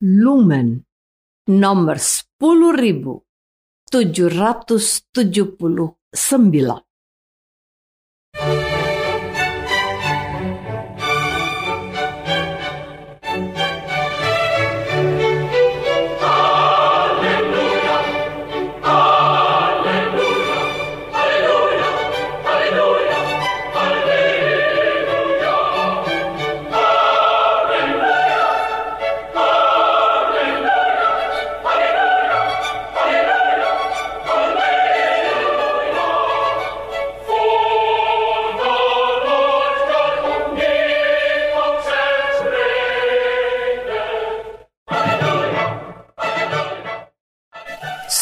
Lumen nomor 10779.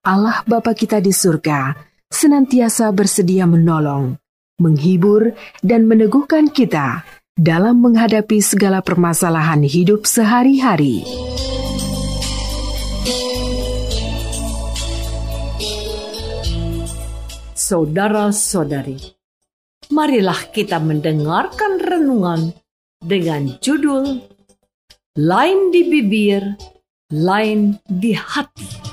Allah Bapa kita di surga senantiasa bersedia menolong, menghibur, dan meneguhkan kita dalam menghadapi segala permasalahan hidup sehari-hari. Saudara-saudari, marilah kita mendengarkan renungan dengan judul Lain di bibir, lain di hati.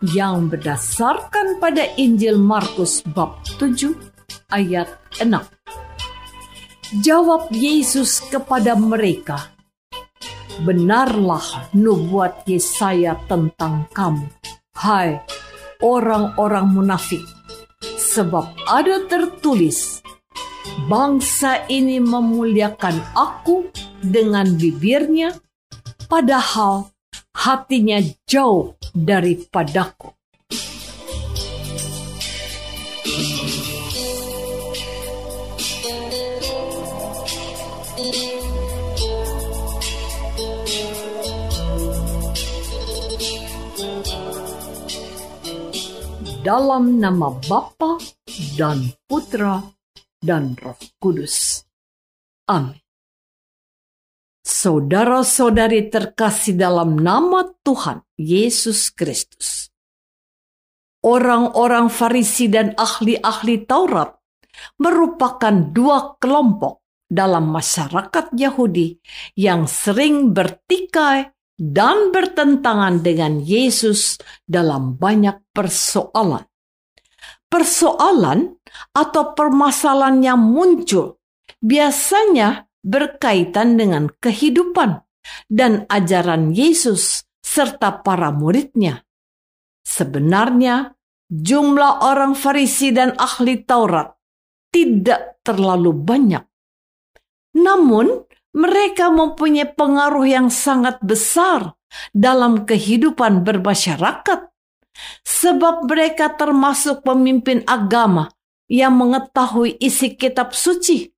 Yang berdasarkan pada Injil Markus bab 7 ayat 6. Jawab Yesus kepada mereka, Benarlah nubuat Yesaya tentang kamu, hai orang-orang munafik, sebab ada tertulis, bangsa ini memuliakan aku dengan bibirnya, padahal hatinya jauh daripadaku. Dalam nama Bapa dan Putra dan Roh Kudus. Amin. Saudara-saudari terkasih dalam nama Tuhan Yesus Kristus. Orang-orang Farisi dan ahli-ahli Taurat merupakan dua kelompok dalam masyarakat Yahudi yang sering bertikai dan bertentangan dengan Yesus dalam banyak persoalan. Persoalan atau permasalahan yang muncul biasanya berkaitan dengan kehidupan dan ajaran Yesus serta para muridnya. Sebenarnya, jumlah orang Farisi dan ahli Taurat tidak terlalu banyak. Namun, mereka mempunyai pengaruh yang sangat besar dalam kehidupan bermasyarakat, sebab mereka termasuk pemimpin agama yang mengetahui isi kitab suci,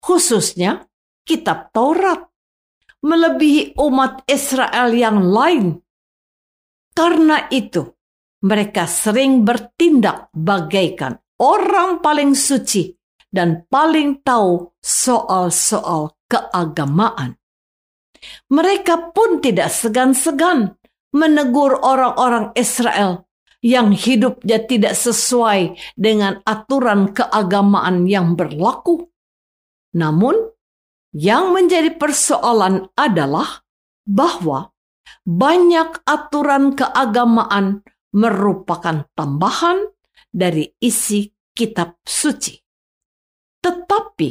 khususnya kitab Taurat, melebihi umat Israel yang lain. Karena itu, mereka sering bertindak bagaikan orang paling suci dan paling tahu soal-soal keagamaan. Mereka pun tidak segan-segan menegur orang-orang Israel yang hidupnya tidak sesuai dengan aturan keagamaan yang berlaku. Namun, yang menjadi persoalan adalah bahwa banyak aturan keagamaan merupakan tambahan dari isi kitab suci. Tetapi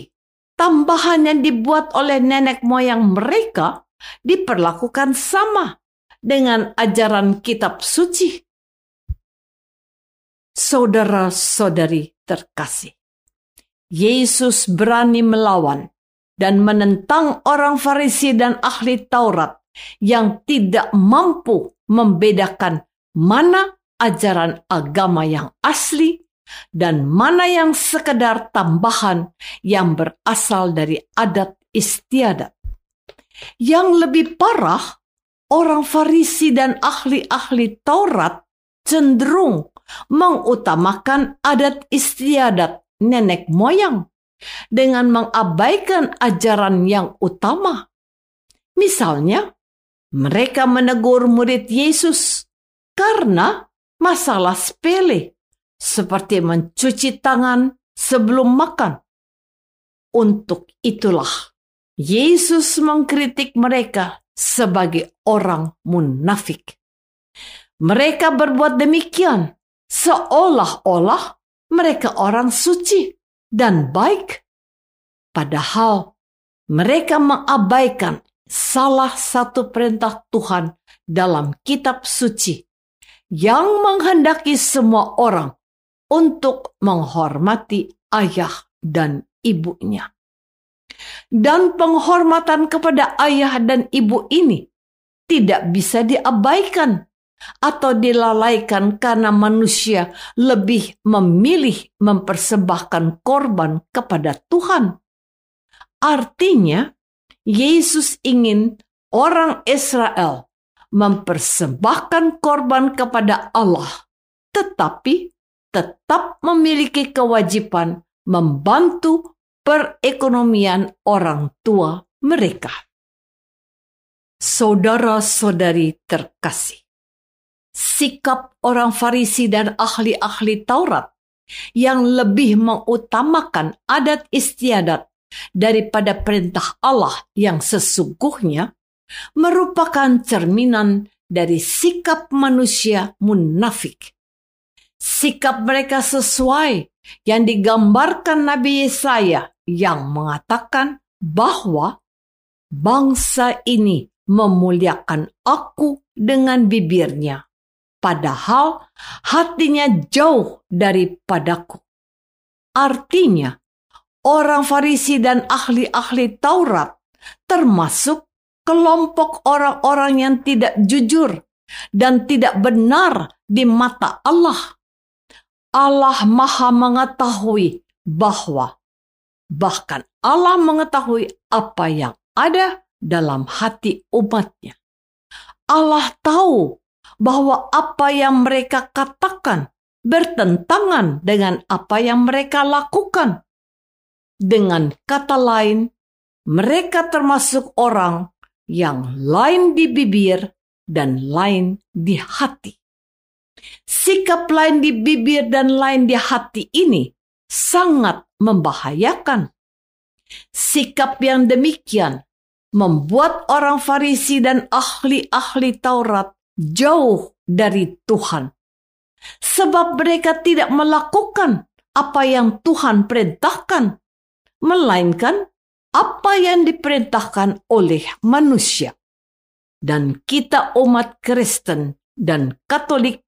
tambahan yang dibuat oleh nenek moyang mereka diperlakukan sama dengan ajaran kitab suci. Saudara-saudari terkasih, Yesus berani melawan dan menentang orang Farisi dan ahli Taurat yang tidak mampu membedakan mana ajaran agama yang asli dan mana yang sekedar tambahan yang berasal dari adat istiadat. Yang lebih parah, orang Farisi dan ahli-ahli Taurat cenderung mengutamakan adat istiadat nenek moyang dengan mengabaikan ajaran yang utama. Misalnya, mereka menegur murid Yesus karena masalah sepele seperti mencuci tangan sebelum makan. Untuk itulah Yesus mengkritik mereka sebagai orang munafik. Mereka berbuat demikian seolah-olah mereka orang suci dan baik, padahal mereka mengabaikan salah satu perintah Tuhan dalam Kitab Suci yang menghendaki semua orang untuk menghormati ayah dan ibunya. Dan penghormatan kepada ayah dan ibu ini tidak bisa diabaikan atau dilalaikan karena manusia lebih memilih mempersembahkan korban kepada Tuhan. Artinya, Yesus ingin orang Israel mempersembahkan korban kepada Allah, tetapi tetap memiliki kewajiban membantu perekonomian orang tua mereka. Saudara-saudari terkasih, sikap orang Farisi dan ahli-ahli Taurat yang lebih mengutamakan adat istiadat daripada perintah Allah yang sesungguhnya merupakan cerminan dari sikap manusia munafik. Sikap mereka sesuai yang digambarkan Nabi Yesaya yang mengatakan bahwa bangsa ini memuliakan aku dengan bibirnya, padahal hatinya jauh daripadaku. Artinya, orang Farisi dan ahli-ahli Taurat termasuk kelompok orang-orang yang tidak jujur dan tidak benar di mata Allah. Allah Maha mengetahui bahwa bahkan Allah mengetahui apa yang ada dalam hati umatnya. Allah tahu bahwa apa yang mereka katakan bertentangan dengan apa yang mereka lakukan. Dengan kata lain, mereka termasuk orang yang lain di bibir dan lain di hati. Sikap lain di bibir dan lain di hati ini sangat membahayakan. Sikap yang demikian membuat orang Farisi dan ahli-ahli Taurat jauh dari Tuhan, sebab mereka tidak melakukan apa yang Tuhan perintahkan, melainkan apa yang diperintahkan oleh manusia. Dan kita umat Kristen dan Katolik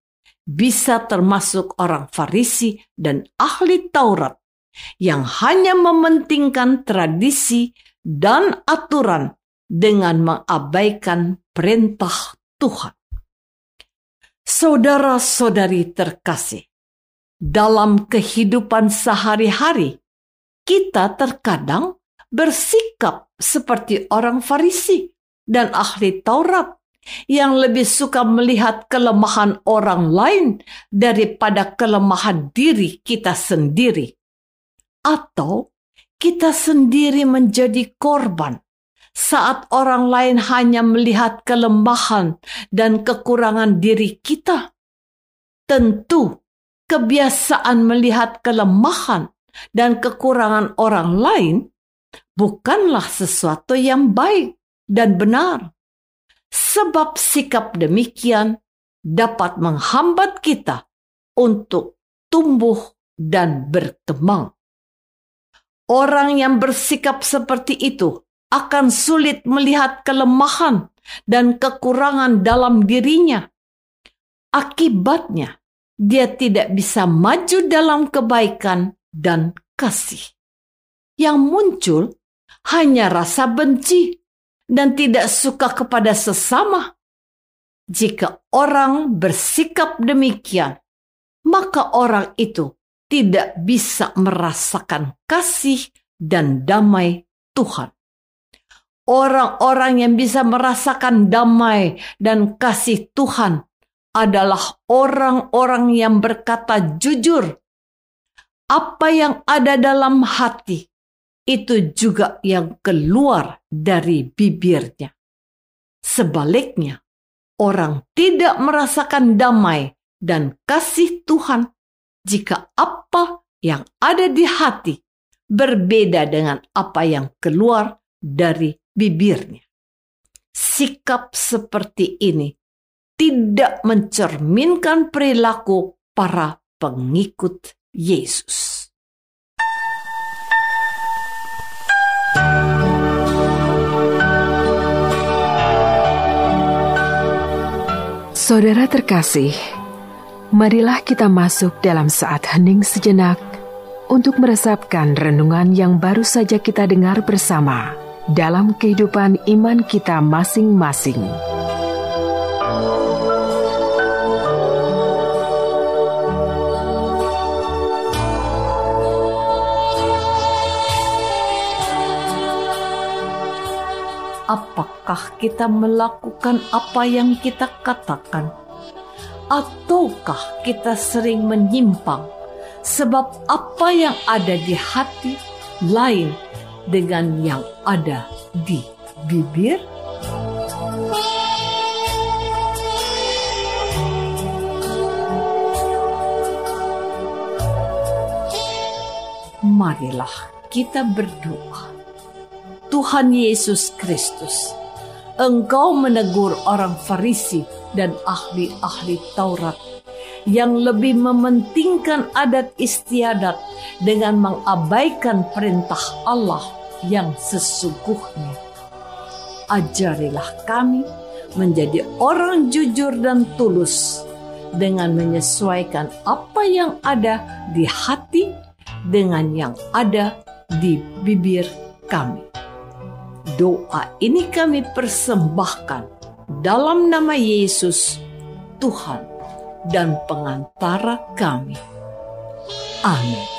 bisa termasuk orang Farisi dan ahli Taurat yang hanya mementingkan tradisi dan aturan dengan mengabaikan perintah Tuhan. Saudara-saudari terkasih, dalam kehidupan sehari-hari, kita terkadang bersikap seperti orang Farisi dan ahli Taurat yang lebih suka melihat kelemahan orang lain daripada kelemahan diri kita sendiri, atau kita sendiri menjadi korban saat orang lain hanya melihat kelemahan dan kekurangan diri kita. Tentu, kebiasaan melihat kelemahan dan kekurangan orang lain bukanlah sesuatu yang baik dan benar, sebab sikap demikian dapat menghambat kita untuk tumbuh dan berkembang. Orang yang bersikap seperti itu akan sulit melihat kelemahan dan kekurangan dalam dirinya. Akibatnya, dia tidak bisa maju dalam kebaikan dan kasih. Yang muncul hanya rasa benci dan tidak suka kepada sesama. Jika orang bersikap demikian, maka orang itu tidak bisa merasakan kasih dan damai Tuhan. Orang-orang yang bisa merasakan damai dan kasih Tuhan adalah orang-orang yang berkata jujur. Apa yang ada dalam hati itu juga yang keluar dari bibirnya. Sebaliknya, orang tidak merasakan damai dan kasih Tuhan jika apa yang ada di hati berbeda dengan apa yang keluar dari bibirnya. Sikap seperti ini tidak mencerminkan perilaku para pengikut Yesus. Saudara terkasih, marilah kita masuk dalam saat hening sejenak untuk meresapkan renungan yang baru saja kita dengar bersama dalam kehidupan iman kita masing-masing. apakah kita melakukan apa yang kita katakan, ataukah kita sering menyimpang, sebab apa yang ada di hati lain dengan yang ada di bibir? Marilah kita berdoa Tuhan Yesus Kristus, Engkau menegur orang Farisi dan ahli-ahli Taurat yang lebih mementingkan adat istiadat dengan mengabaikan perintah Allah yang sesungguhnya. Ajarilah kami menjadi orang jujur dan tulus dengan menyesuaikan apa yang ada di hati dengan yang ada di bibir kami. Doa ini kami persembahkan dalam nama Yesus, Tuhan dan pengantara kami. Amin.